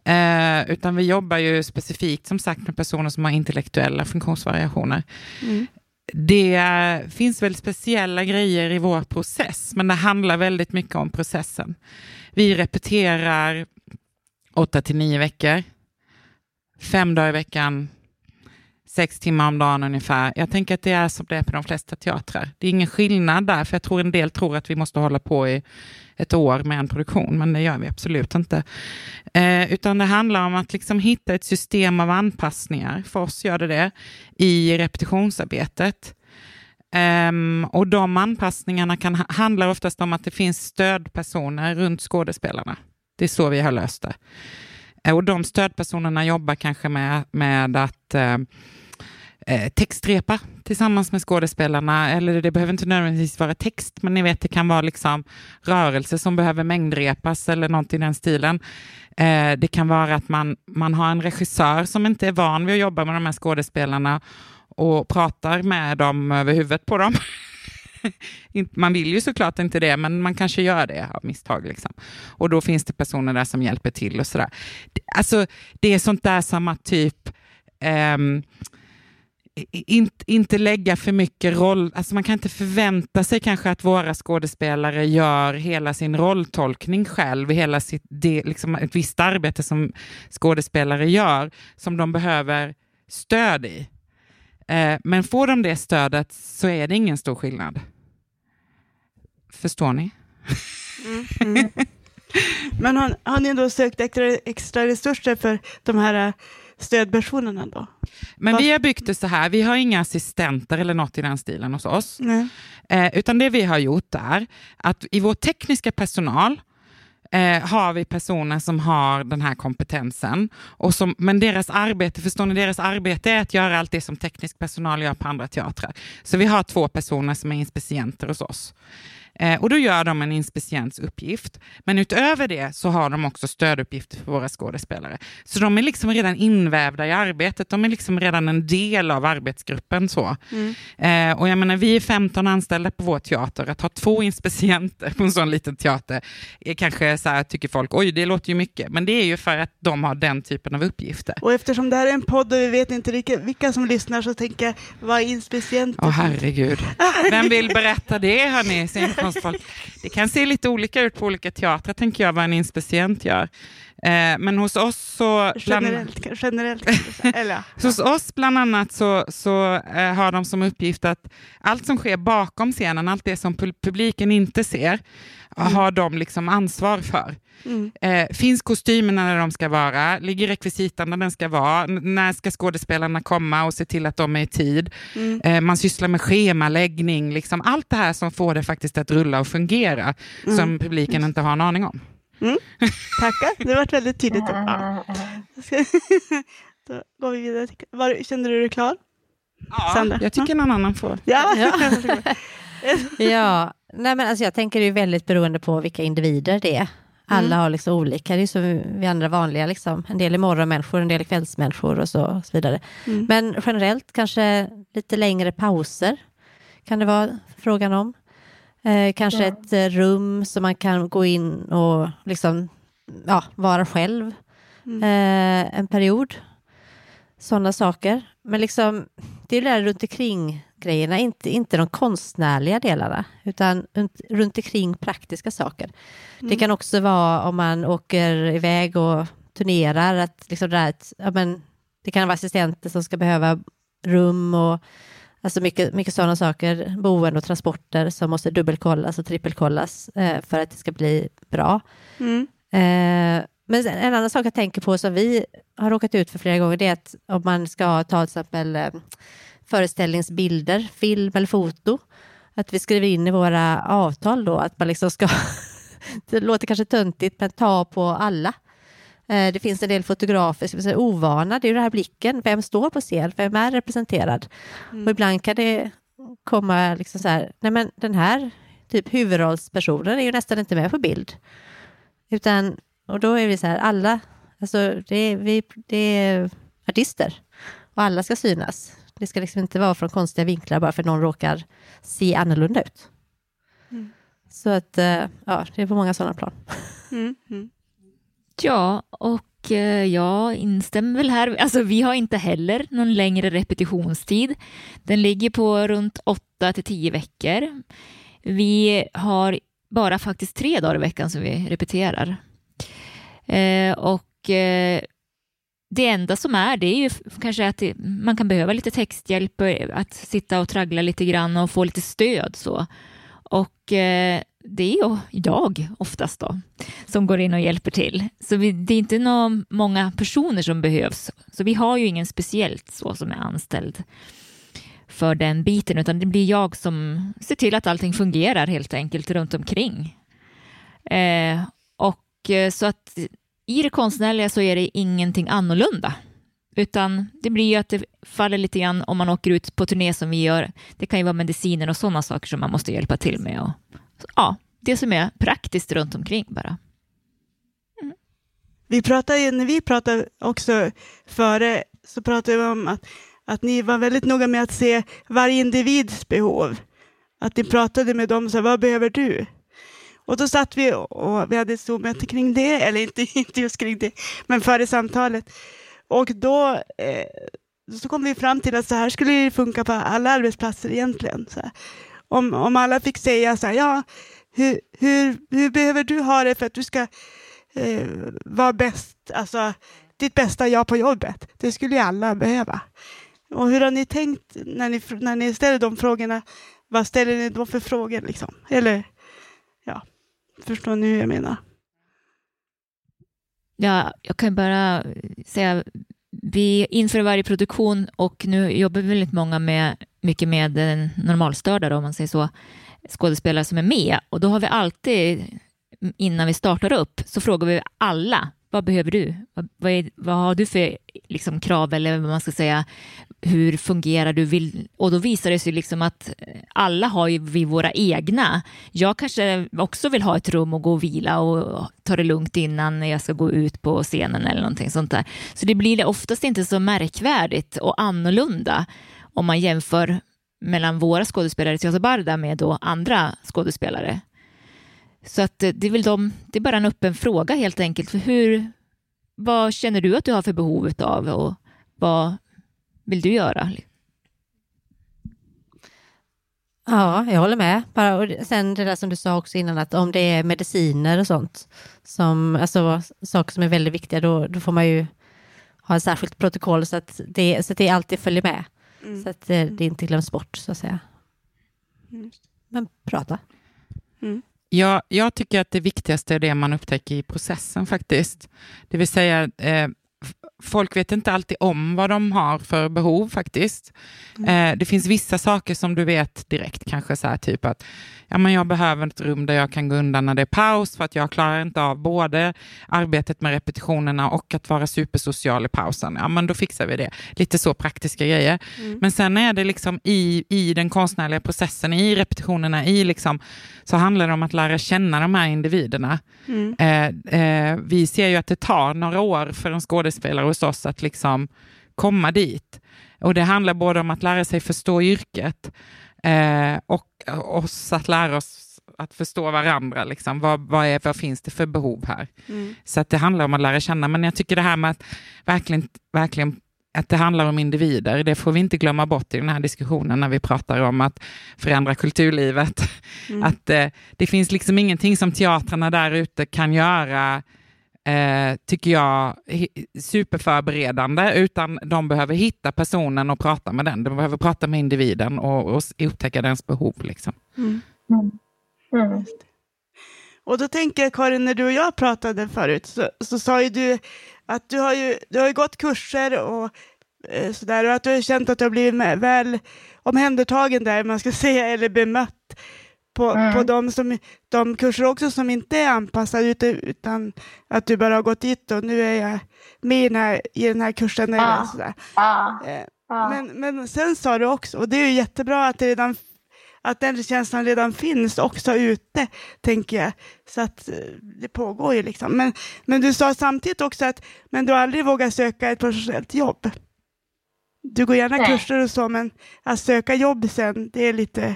Eh, utan vi jobbar ju specifikt som sagt med personer som har intellektuella funktionsvariationer. Mm. Det finns väl speciella grejer i vår process, men det handlar väldigt mycket om processen. Vi repeterar åtta till nio veckor, fem dagar i veckan, sex timmar om dagen ungefär. Jag tänker att det är som det är på de flesta teatrar. Det är ingen skillnad där, för jag tror en del tror att vi måste hålla på i ett år med en produktion, men det gör vi absolut inte. Eh, utan det handlar om att liksom hitta ett system av anpassningar, för oss gör det det, i repetitionsarbetet. Um, och de anpassningarna kan, handlar oftast om att det finns stödpersoner runt skådespelarna. Det är så vi har löst det. Eh, och de stödpersonerna jobbar kanske med, med att eh, eh, textrepa tillsammans med skådespelarna. Eller det behöver inte nödvändigtvis vara text, men ni vet det kan vara liksom rörelser som behöver mängdrepas eller något i den stilen. Eh, det kan vara att man, man har en regissör som inte är van vid att jobba med de här skådespelarna och pratar med dem över huvudet på dem. [laughs] Man vill ju såklart inte det, men man kanske gör det av misstag. Liksom. Och då finns det personer där som hjälper till och sådär. Det- Alltså, det är sånt där som att typ ehm, i- inte, lägga för mycket roll, alltså man kan inte förvänta sig kanske att våra skådespelare gör hela sin rolltolkning själv, hela sitt, det, liksom ett visst arbete som skådespelare gör, som de behöver stöd i. Eh, men får de det stödet så är det ingen stor skillnad. Förstår ni? Mm. [laughs] Men har, har ni då sökt extra, extra resurser för de här eh, stödpersonerna då? Men vi har byggt det så här, vi har inga assistenter eller något i den stilen hos oss. Eh, utan det vi har gjort är att i vår tekniska personal eh, har vi personer som har den här kompetensen. Och som, men deras arbete, förstår ni, deras arbete är att göra allt det som teknisk personal gör på andra teatrar. Så vi har två personer som är inspicienter hos oss. Eh, och då gör de en inspicients uppgift. Men utöver det så har de också stöduppgifter för våra skådespelare. Så de är liksom redan invävda i arbetet. De är liksom redan en del av arbetsgruppen. så. Eh, och jag menar, vi är 15 anställda på vår teater. Att ha två inspicienter på en sån liten teater är kanske så här, tycker folk, oj, det låter ju mycket. Men det är ju för att de har den typen av uppgifter. Och eftersom det här är en podd och vi vet inte vilka, vilka som lyssnar så tänker jag, vad är inspicient? Åh herregud. [laughs] Vem vill berätta det hörni, scenkonstfolk? Det kan se lite olika ut på olika teatrar tänker jag vad en inspicient gör. Eh, men hos oss så... Bland, Generellt, generellt du säga. Eller, [laughs] hos oss bland annat så, så eh, har de som uppgift att allt som sker bakom scenen, allt det som pu- publiken inte ser, har de liksom ansvar för. Mm. Eh, finns kostymerna när de ska vara? Ligger rekvisitan där den ska vara? N- när ska skådespelarna komma och se till att de är i tid? Mm. Eh, man sysslar med schemaläggning, liksom allt det här som får det faktiskt att rulla och fungera, Mm. som publiken inte har en aning om. Tackar, det var väldigt tydligt. Ja. Mm. Då går vi vidare. Var, kände du dig klar? Ja, Sandra? jag tycker någon annan får. Ja. Ja. [laughs] Ja, nej men alltså jag tänker det är väldigt beroende på vilka individer det är. Alla har liksom olika, det är som vi andra vanliga, liksom. en del är morgonmänniskor, en del är kvällsmänniskor och så, och så vidare. Mm. Men generellt kanske lite längre pauser kan det vara frågan om. Eh, kanske Ja. ett eh, rum som man kan gå in och liksom, ja, vara själv Mm. eh, en period. Sådana saker. Men liksom, det är det där runt omkring grejerna, inte, inte de konstnärliga delarna, utan runt, omkring praktiska saker. Det Mm. kan också vara om man åker iväg och turnerar, att liksom det, där, ja, men, det kan vara assistenter som ska behöva rum och alltså mycket, mycket sådana saker, boende och transporter som måste dubbelkollas och trippelkollas eh, för att det ska bli bra. Mm. Eh, men en annan sak jag tänker på som vi har råkat ut för flera gånger, det är att om man ska ta till exempel eh, föreställningsbilder, film eller foto, att vi skriver in i våra avtal då att man liksom ska, [laughs] det låter kanske töntigt, men ta på alla. Eh, Det finns en del fotografer som är ovana, det är ju den här blicken, vem står på scen, vem är representerad? Och ibland kan det komma liksom så här, nej men den här typ huvudrollspersonen är ju nästan inte med på bild. Utan, och då är vi så här, alla, alltså det vi, det är artister och alla ska synas. Det ska liksom inte vara från konstiga vinklar bara för någon råkar se annorlunda ut. Mm. Så att, eh, ja, det är på många sådana plan. Mm. Mm. Ja, och eh, jag instämmer väl här. Alltså, vi har inte heller någon längre repetitionstid. Den ligger på runt 8 till 10 veckor. Vi har bara faktiskt tre dagar i veckan som vi repeterar. Eh, och det enda som är, det är ju kanske att det, man kan behöva lite texthjälp, eh, att sitta och traggla lite grann och få lite stöd så. Och eh, det är ju jag oftast då som går in och hjälper till. Så vi, det är inte någon, många personer som behövs. Så vi har ju ingen speciellt så som är anställd för den biten, utan det blir jag som ser till att allting fungerar helt enkelt runt omkring. Eh, och eh, så att i det konstnärliga så är det ingenting annorlunda. Utan det blir ju att det faller lite grann om man åker ut på turné som vi gör. Det kan ju vara mediciner och sådana saker som man måste hjälpa till med. Och, ja, det som är praktiskt runt omkring bara. Mm. Vi pratade, när vi pratade också före, så pratade vi om att, att ni var väldigt noga med att se varje individs behov. Att ni pratade med dem, så här, vad behöver du? Och då satt vi och, vi hade ett Zoom-möte kring det, eller inte, [laughs] inte just kring det, men före samtalet. Och då eh, så kom vi fram till att så här skulle det funka på alla arbetsplatser egentligen. Så här. Om, om alla fick säga så här, ja, hur, hur, hur behöver du ha det för att du ska eh, vara bäst, alltså ditt bästa jag på jobbet. Det skulle ju alla behöva. Och hur har ni tänkt när ni, när ni ställer de frågorna? Vad ställer ni då för frågor liksom? Eller, förstår ni hur jag menar? Ja, jag kan bara säga, vi inför varje produktion och nu jobbar väldigt många med, mycket med normalstörda då, om man säger så, skådespelare som är med och då har vi alltid innan vi startar upp så frågar vi alla, vad behöver du? Vad, vad, är, vad har du för liksom, krav eller vad man ska säga, hur fungerar du? Vill, och då visar det sig liksom att alla har ju vi våra egna. Jag kanske också vill ha ett rum och gå och vila och ta det lugnt innan jag ska gå ut på scenen eller någonting sånt där. Så det blir oftast inte så märkvärdigt och annorlunda om man jämför mellan våra skådespelare i Teater Barda med då andra skådespelare. Så att det är väl de, det är bara en öppen fråga helt enkelt. För hur, vad känner du att du har för behov av och vad vill du göra? Ja, jag håller med. Bara, och sen det där som du sa också innan, att om det är mediciner och sånt, som, alltså saker som är väldigt viktiga, då, då får man ju ha ett särskilt protokoll så att det, så att det alltid följer med. Mm. Så att det, det inte glöms bort, så att säga. Mm. Men prata. Jag, jag tycker att det viktigaste är det man upptäcker i processen faktiskt. Det vill säga, eh, folk vet inte alltid om vad de har för behov faktiskt. Eh, det finns vissa saker som du vet direkt, kanske så här typ att ja, men jag behöver ett rum där jag kan gå undan när det är paus för att jag klarar inte av både arbetet med repetitionerna och att vara supersocial i pausen. Ja, men då fixar vi det. Lite så praktiska grejer. Men sen är det liksom i, i den konstnärliga processen, i repetitionerna, i liksom, så handlar det om att lära känna de här individerna. Mm. Eh, eh, vi ser ju att det tar några år för en skådespelare hos oss att liksom komma dit. Och det handlar både om att lära sig förstå yrket eh, och oss att lära oss att förstå varandra. Liksom. Vad, vad, är, vad finns det för behov här? Mm. Så att det handlar om att lära känna. Men jag tycker det här med att verkligen, verkligen att det handlar om individer, det får vi inte glömma bort i den här diskussionen när vi pratar om att förändra kulturlivet. Mm. Att eh, det finns liksom ingenting som teatrarna där ute kan göra eh, tycker jag, superförberedande, utan de behöver hitta personen och prata med den. De behöver prata med individen och, och upptäcka dens behov. Liksom. Mm. Mm. Och då tänker jag, Karin, när du och jag pratade förut, så, så sa ju du att du har ju, du har ju gått kurser och eh, sådär, och att du har känt att du har blivit med, väl omhändertagen där, man ska [laughs] säga, eller bemött på, Mm. på de, som, de kurser också som inte är anpassade, utan, utan att du bara har gått dit och nu är jag med i den här, i den här kursen. Eller Ja. sådär. Ja, Eh, ja. men, men sen sa du också, och det är ju jättebra att, redan, att den känslan redan finns också ute, tänker jag. Så att eh, det pågår ju liksom. Men, men du sa samtidigt också att men du aldrig vågar söka ett professionellt jobb. Du går gärna Nej. kurser och så, men att söka jobb sen, det är lite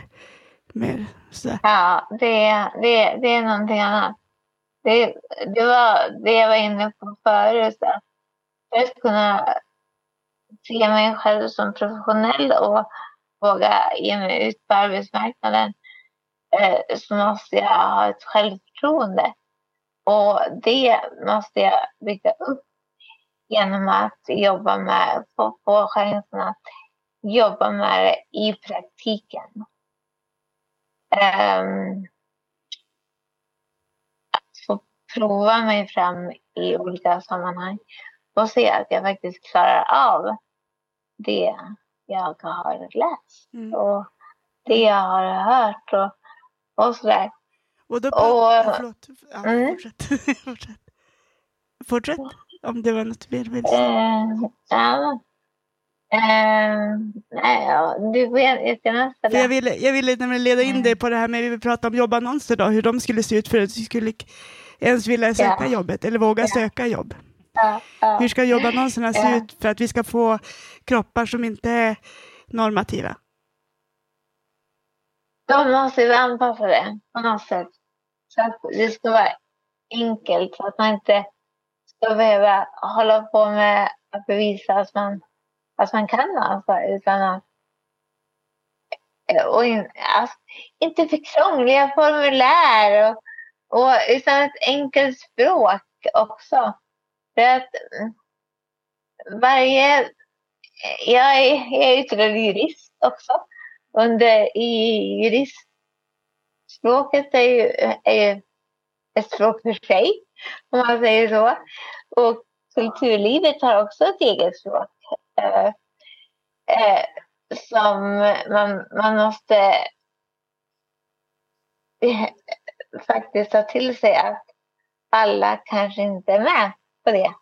mer också. Ja, det, det, det är någonting annat. Det, det var det jag var inne på förut. Att för att kunna se mig själv som professionell och våga ge mig ut på arbetsmarknaden eh, så måste jag ha ett självförtroende. Och det måste jag bygga upp genom att jobba med, få, få chansen att jobba med det i praktiken. Ehm, att få prova mig fram i olika sammanhang och se att jag faktiskt klarar av det jag har läst Mm. och det jag har hört och, och sådär. Och då Och- ja, förlåt. Ja, Mm. fortsätt. [laughs] fortsätt. Fortsätt, om det var något mer du ville säga. Eh, ja. Eh, nej, ja, du För jag ställa. ville, jag ville leda in Mm. dig på det här med, vi vill prata om jobbannonser då, hur de skulle se ut för att du skulle ens vilja söka Ja. jobbet eller våga Ja. söka jobb. Ja. Hur ska jobbannonserna se Ja. ut för att vi ska få kroppar som inte är normativa? Då måste vi anpassa det på något sätt. Så att det ska vara enkelt, så att man inte ska behöva hålla på med att bevisa att man, Alltså, att man kan dansa utan att eh, och in, alltså, inte för krångliga formulär och, och, utan ett enkelt språk också. För att mm, varje... Jag är, jag är utbildad jurist också. Under, I juristspråket är ju, är ju ett språk för sig, om man säger så. Och kulturlivet har också ett eget språk. Eh, eh, som man, man måste eh, faktiskt ta till sig att alla kanske inte är med på det.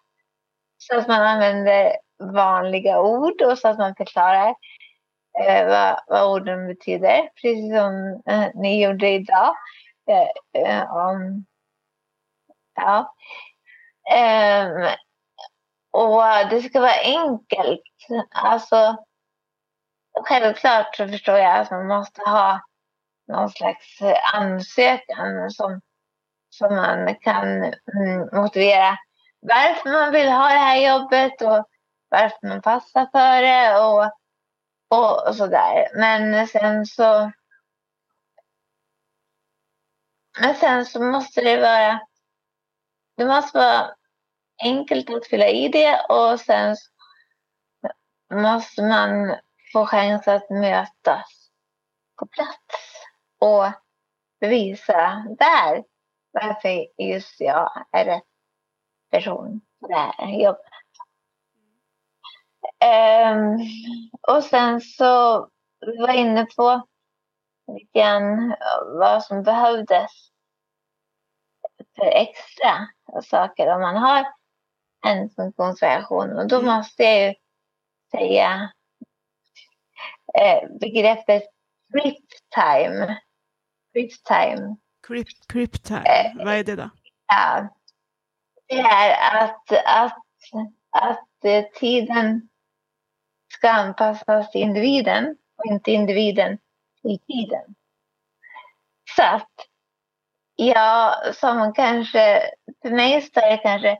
Så att man använder vanliga ord och så att man förklarar eh, vad, vad orden betyder. Precis som eh, ni gjorde idag. Eh, eh, om, ja. Ehm, och eh, det ska vara enkelt. Alltså, självklart så förstår jag att man måste ha någon slags ansökan som, som man kan mm, motivera varför man vill ha det här jobbet och varför man passar för det och, och, och sådär. Men sen så men sen så måste det vara, det måste vara enkelt att fylla i det och sen måste man få chans att mötas på plats och bevisa där varför just jag är rätt person på det här jobbet. Um, och sen så var jag inne på lite grann vad som behövdes för extra saker om man har en funktionsvariation. Och då Mm. måste jag ju säga eh, begreppet grip time. Grip time. Crypt, crypt Eh, time. Vad är det då? Ja, det är att, att, att eh, tiden ska anpassas till individen och inte individen till tiden. Så att ja, som kanske, för mig så är det kanske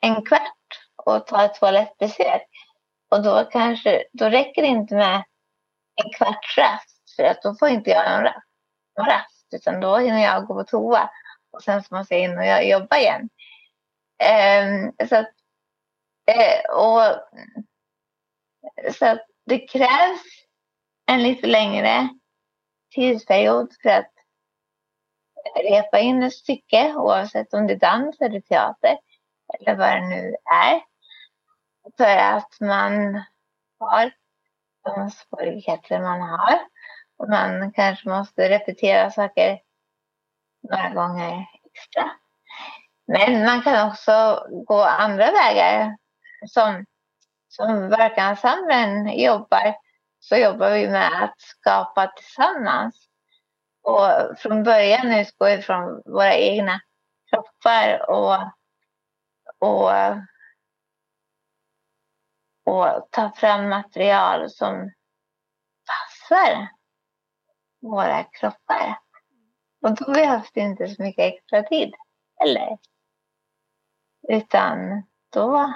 en kvart och ta ett toalettbesök. Och då kanske, då räcker det inte med en kvarts rast för att då får inte jag en rast, en rast utan då hinner jag gå på toa och sen så måste jag in och jobba igen. Um, så att, uh, och, så att det krävs en lite längre tidsperiod för att repa in ett stycke oavsett om det är dans eller teater eller vad det nu är. För att man har de svårigheter man har. Och man kanske måste repetera saker några gånger extra. Men man kan också gå andra vägar. Som, som verkanssamlaren jobbar så jobbar vi med att skapa tillsammans. Och från början utgår vi från våra egna kroppar och, och, och ta fram material som passar våra kroppar. Och då behövs det inte så mycket extra tid heller. Utan då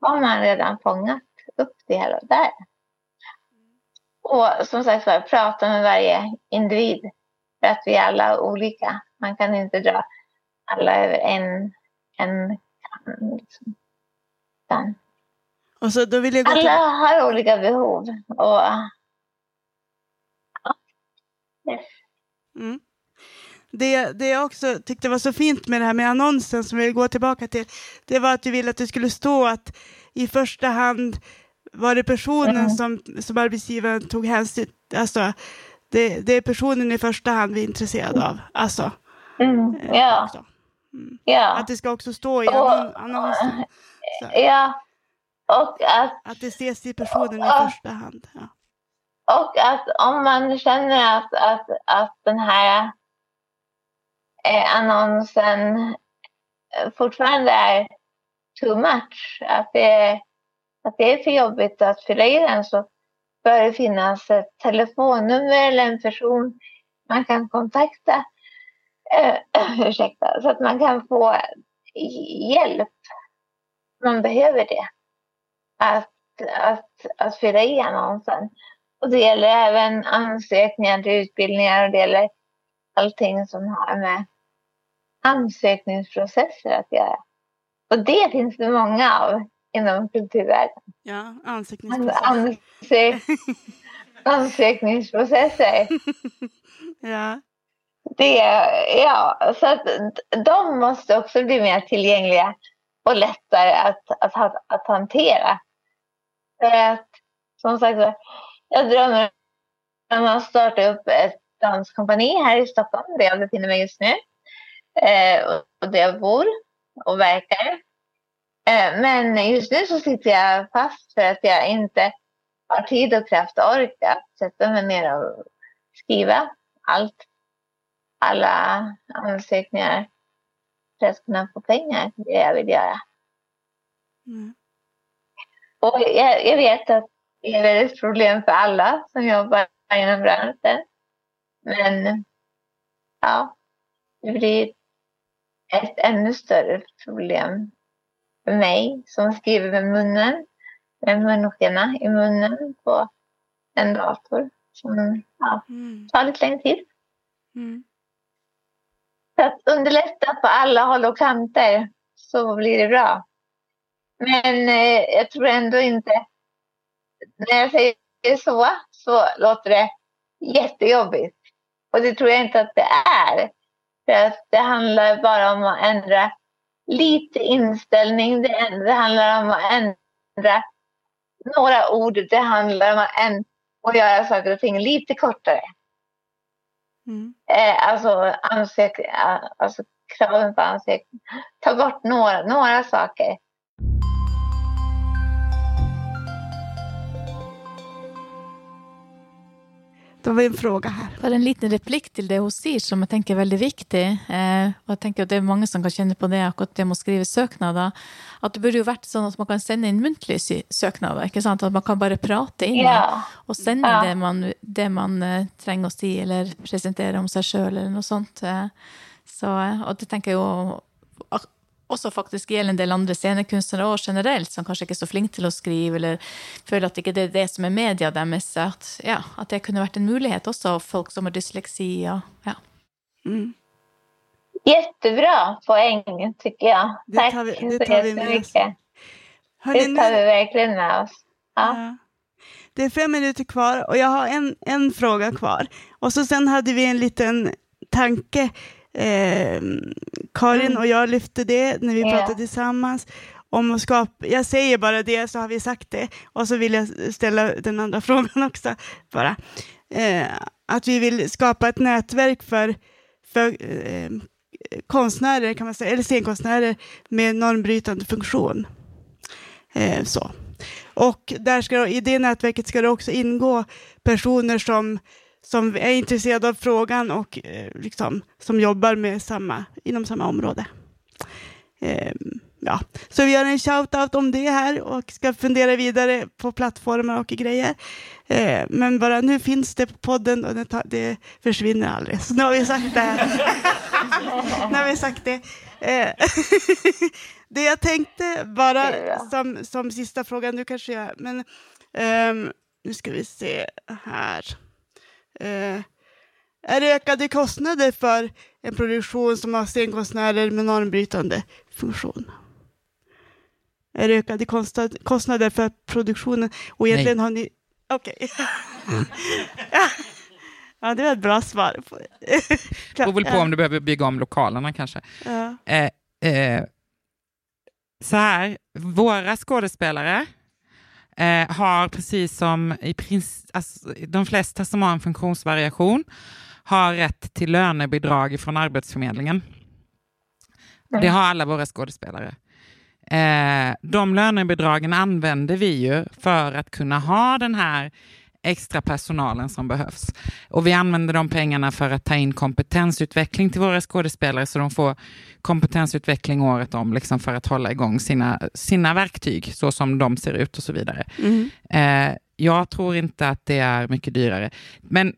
har man redan fångat upp det här och där. Och som sagt var, prata med varje individ. För att vi är alla olika. Man kan inte dra alla över en, en kam. Liksom. Och så då vill jag gå till... alla har olika behov. Och Mm. Det, det jag också tyckte var så fint med det här med annonsen som vi vill gå tillbaka till, det var att du ville att det skulle stå att i första hand var det personen Mm. som, som arbetsgivaren tog hänsyn Alltså, det, det är personen i första hand vi är intresserade av. Alltså, mm, eh, ja, också. Mm. ja, Att det ska också stå i Och- annon- annonsen. Så, ja. Och att att det ses till personen i Ja. första hand. Ja. Och att om man känner att, att, att den här eh, annonsen eh, fortfarande är too much, att det, är, att det är för jobbigt att fylla i den så bör det finnas ett telefonnummer eller en person man kan kontakta. Eh, [clears throat] ursäkta, så att man kan få hjälp. Man behöver det. Att, att, att fylla i annonsen. Och det gäller även ansökningar till utbildningar och det gäller allting som har med ansökningsprocesser att göra. Och det finns det många av inom kulturvärlden. Ja, Alltså, ansökningsprocess. ansö [laughs] ansökningsprocesser. Ja. Det, ja, så att de måste också bli mer tillgängliga och lättare att, att, att, att hantera. För att, som sagt jag drömmer om att starta upp ett danskompani här i Stockholm, där jag befinner mig just nu. Eh, och där jag bor och verkar. Eh, men just nu så sitter jag fast för att jag inte har tid och kraft och ork att sätta mig ner och skriva allt alla ansökningar för att kunna få pengar det jag vill göra. Mm. Och jag, jag vet att det är ett problem för alla som jobbar inom branschen. Men ja, det blir ett ännu större problem för mig som skriver med munnen, med munskena i munnen på en dator som ja, Mm. tar lite längre tid. Mm. Så att underlätta på alla håll och kanter så blir det bra. Men eh, jag tror ändå inte, när jag säger så, så låter det jättejobbigt. Och det tror jag inte att det är. För att det handlar bara om att ändra lite inställning. Det, det handlar om att ändra några ord. Det handlar om att, ändra, att göra saker och ting lite kortare. Mm. Eh, alltså, ansök, eh, alltså kraven på ansökan. Ta bort några, några saker. Då har vi en fråga här. Bare en liten replikk til det hun sier, som jeg tenker er veldig viktig. Eh, og jeg tenker at Det er mange som kan kjenne på det, akkurat det med å skrive søknader. At det burde jo vært sånn at man kan sende inn muntlige søknader. ikke sant? At man kan bare prate inn ja. og sende ja. det man, det man uh, trenger å si, eller presentere om seg sjøl, eller noe sånt. Uh, så, og det tenker jeg jo også faktisk gjelder en del andre scenekunstnere og generelt, som kanskje ikke er så flinke til å skrive, eller føler at ikke det er det som er media deres. At, ja, at det kunne vært en mulighet også, folk som har dysleksi. Og, ja. Mm. Jättebra poäng tycker jag. Det Tack tar vi, det tar så jättemycket. det tar vi verkligen med oss. Ja. ja. Det är fem minuter kvar och jag har en, en fråga kvar. Och så sen hade vi en liten tanke Eh, Karin och jag lyfte det när vi yeah. pratade tillsammans om att skapa, jag säger bara det så har vi sagt det, och så vill jag ställa den andra [laughs] frågan också bara. Eh, att vi vill skapa ett nätverk för, för eh, konstnärer, kan man säga, eller scenkonstnärer med normbrytande funktion. Eh, så. Och där ska, i det nätverket ska det också ingå personer som som är intresserade av frågan och eh, liksom, som jobbar med samma, inom samma område. Eh, ja. Så vi gör en shout-out om det här och ska fundera vidare på plattformar och grejer. Eh, men bara nu finns det på podden och det, tar, det försvinner aldrig. Så nu har vi sagt det [laughs] nu har vi sagt det. Eh, [laughs] det jag tänkte bara som, som sista fråga, nu kanske jag, men ehm, nu ska vi se här. Eh, är det ökade kostnader för en produktion som har scenkonstnärer med normbrytande funktion? Är det ökade kostnader för produktionen? Och egentligen Nej. har ni... Okej. Okay. Mm. ja. det var ett bra svar. Det [laughs] beror väl på om du behöver bygga om lokalerna kanske. Ja. Eh, eh, så här, våra skådespelare eh, har precis som i prins, alltså, de flesta som har en funktionsvariation har rätt till lönebidrag från Arbetsförmedlingen. Det har alla våra skådespelare. Eh, de lönebidragen använder vi ju för att kunna ha den här extra personalen som behövs. Och vi använder de pengarna för att ta in kompetensutveckling till våra skådespelare så de får kompetensutveckling året om liksom för att hålla igång sina, sina verktyg så som de ser ut och så vidare. Mm. Eh, jag tror inte att det är mycket dyrare. Men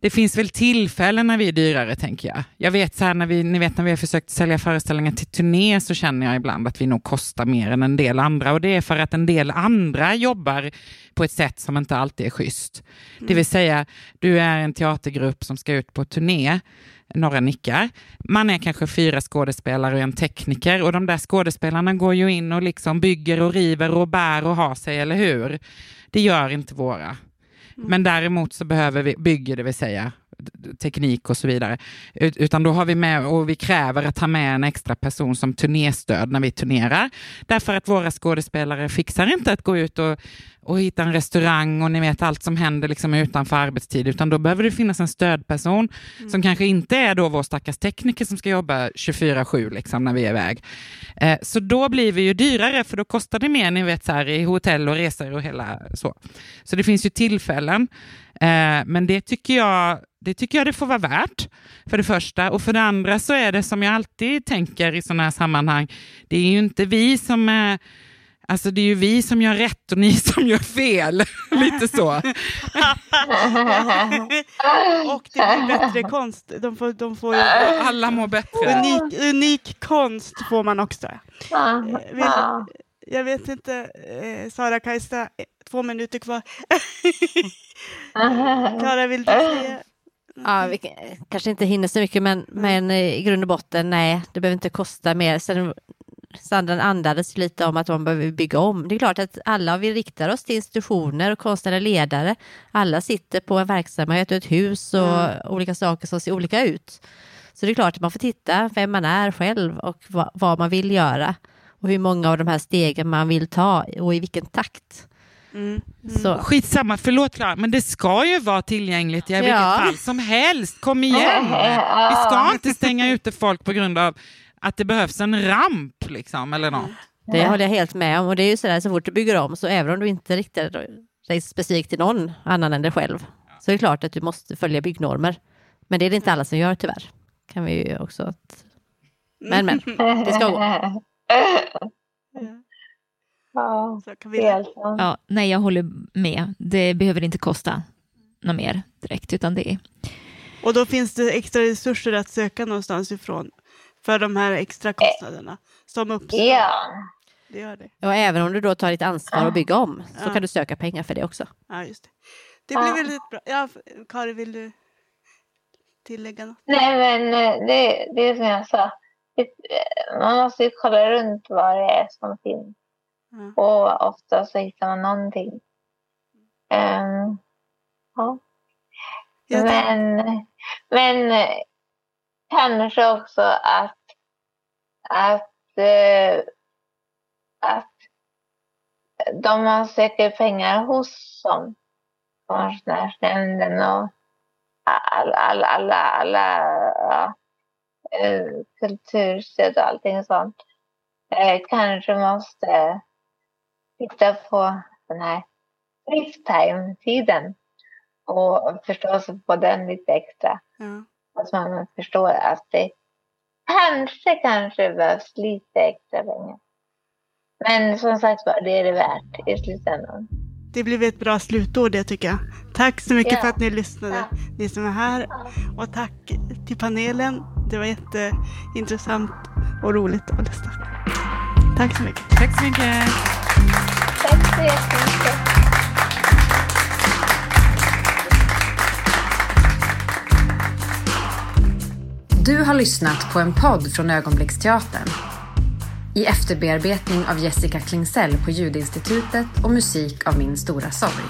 det finns väl tillfällen när vi är dyrare, tänker jag. Jag vet så här, när vi, ni vet när vi har försökt sälja föreställningar till turné så känner jag ibland att vi nog kostar mer än en del andra och det är för att en del andra jobbar på ett sätt som inte alltid är schysst. Mm. Det vill säga, du är en teatergrupp som ska ut på turné, några nickar. Man är kanske fyra skådespelare och en tekniker och de där skådespelarna går ju in och liksom bygger och river och bär och har sig, eller hur? Det gör inte våra. Men däremot så behöver vi, bygger det vill säga, teknik och så vidare. Utan då har vi med, och vi kräver att ha med en extra person som turnéstöd när vi turnerar. Därför att våra skådespelare fixar inte att gå ut och, och hitta en restaurang och ni vet allt som händer liksom utanför arbetstid, utan då behöver det finnas en stödperson mm. som kanske inte är då vår stackars tekniker som ska jobba 24-7 liksom när vi är iväg. Eh, så då blir vi ju dyrare, för då kostar det mer ni vet, så här, i hotell och resor och hela så. Så det finns ju tillfällen, eh, men det tycker jag det tycker jag det får vara värt, för det första. Och för det andra så är det som jag alltid tänker i sådana här sammanhang, det är ju inte vi som är Alltså det är ju vi som gör rätt och ni [laughs] som gör fel. [laughs] Lite så. [laughs] och det blir bättre konst. De får, de får ju... Alla mår bättre. Unik, unik konst får man också. Eh, vill, jag vet inte, eh, Sara Kajsa, två minuter kvar. Klara, vill du säga Ja, vi kanske inte hinner så mycket, men, men i grund och botten, nej, det behöver inte kosta mer. Sen, Sandra andades lite om att man behöver bygga om. Det är klart att alla, vi riktar oss till institutioner och konstnärliga ledare. Alla sitter på en verksamhet och ett hus och Mm. olika saker som ser olika ut. Så det är klart att man får titta vem man är själv och vad, vad man vill göra och hur många av de här stegen man vill ta och i vilken takt. Mm. Så. Skitsamma, förlåt Klara, men det ska ju vara tillgängligt i vilket Ja. fall som helst. Kom igen! Vi ska inte stänga ute folk på grund av att det behövs en ramp liksom, eller något. Det håller jag helt med om. Och det är ju sådär, så fort du bygger om, så även om du inte riktar dig specifikt till någon annan än dig själv, så är det klart att du måste följa byggnormer. Men det är det inte alla som gör tyvärr. Kan vi ju också... Att... Men men, det ska gå. [laughs] Ja, Så kan vi helt. Ja, nej, jag håller med. Det behöver inte kosta något mer direkt, utan det är... Och då finns det extra resurser att söka någonstans ifrån för de här extra kostnaderna som uppstår. Ja, Det gör det. Och även om du då tar ditt ansvar och bygga om, så Ja. kan du söka pengar för det också. Ja, just det. Det blir Ja. väldigt bra. Ja, Kari, vill du tillägga något? nej men eh, det, det är som jag sa. Eh, Man måste ju kolla runt vad det är som finns. Ja. Och ofta så hittar man någonting. Ehm, ja. Men, men kanske också att, att, eh, att de man söker pengar hos som Konstnärsnämnden och alla, alla, alla, alla ja, eh, kulturstöd och allting sånt eh, kanske måste titta på den här lifetime-tiden och förstå sig på den lite extra. Ja. Att man förstår att det kanske, kanske behövs lite extra pengar. Men som sagt var, det är det värt i slutändan. Det blev ett bra slutord det tycker jag. Tack så mycket Ja. för att ni lyssnade, Ja. ni som är här. Och tack till panelen. Det var jätteintressant och roligt att lyssna. Tack så mycket. Tack så mycket. Tack så jättemycket. Du har lyssnat på en podd från Ögonblicksteatern. I efterbearbetning av Jessica Klingsell på Ljudinstitutet och musik av Min Stora Sorg.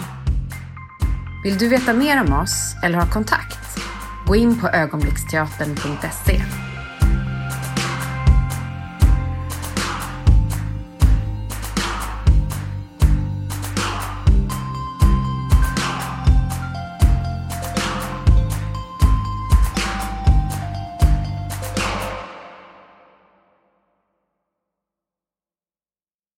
Vill du veta mer om oss eller ha kontakt? Gå in på ögonblicksteatern.se.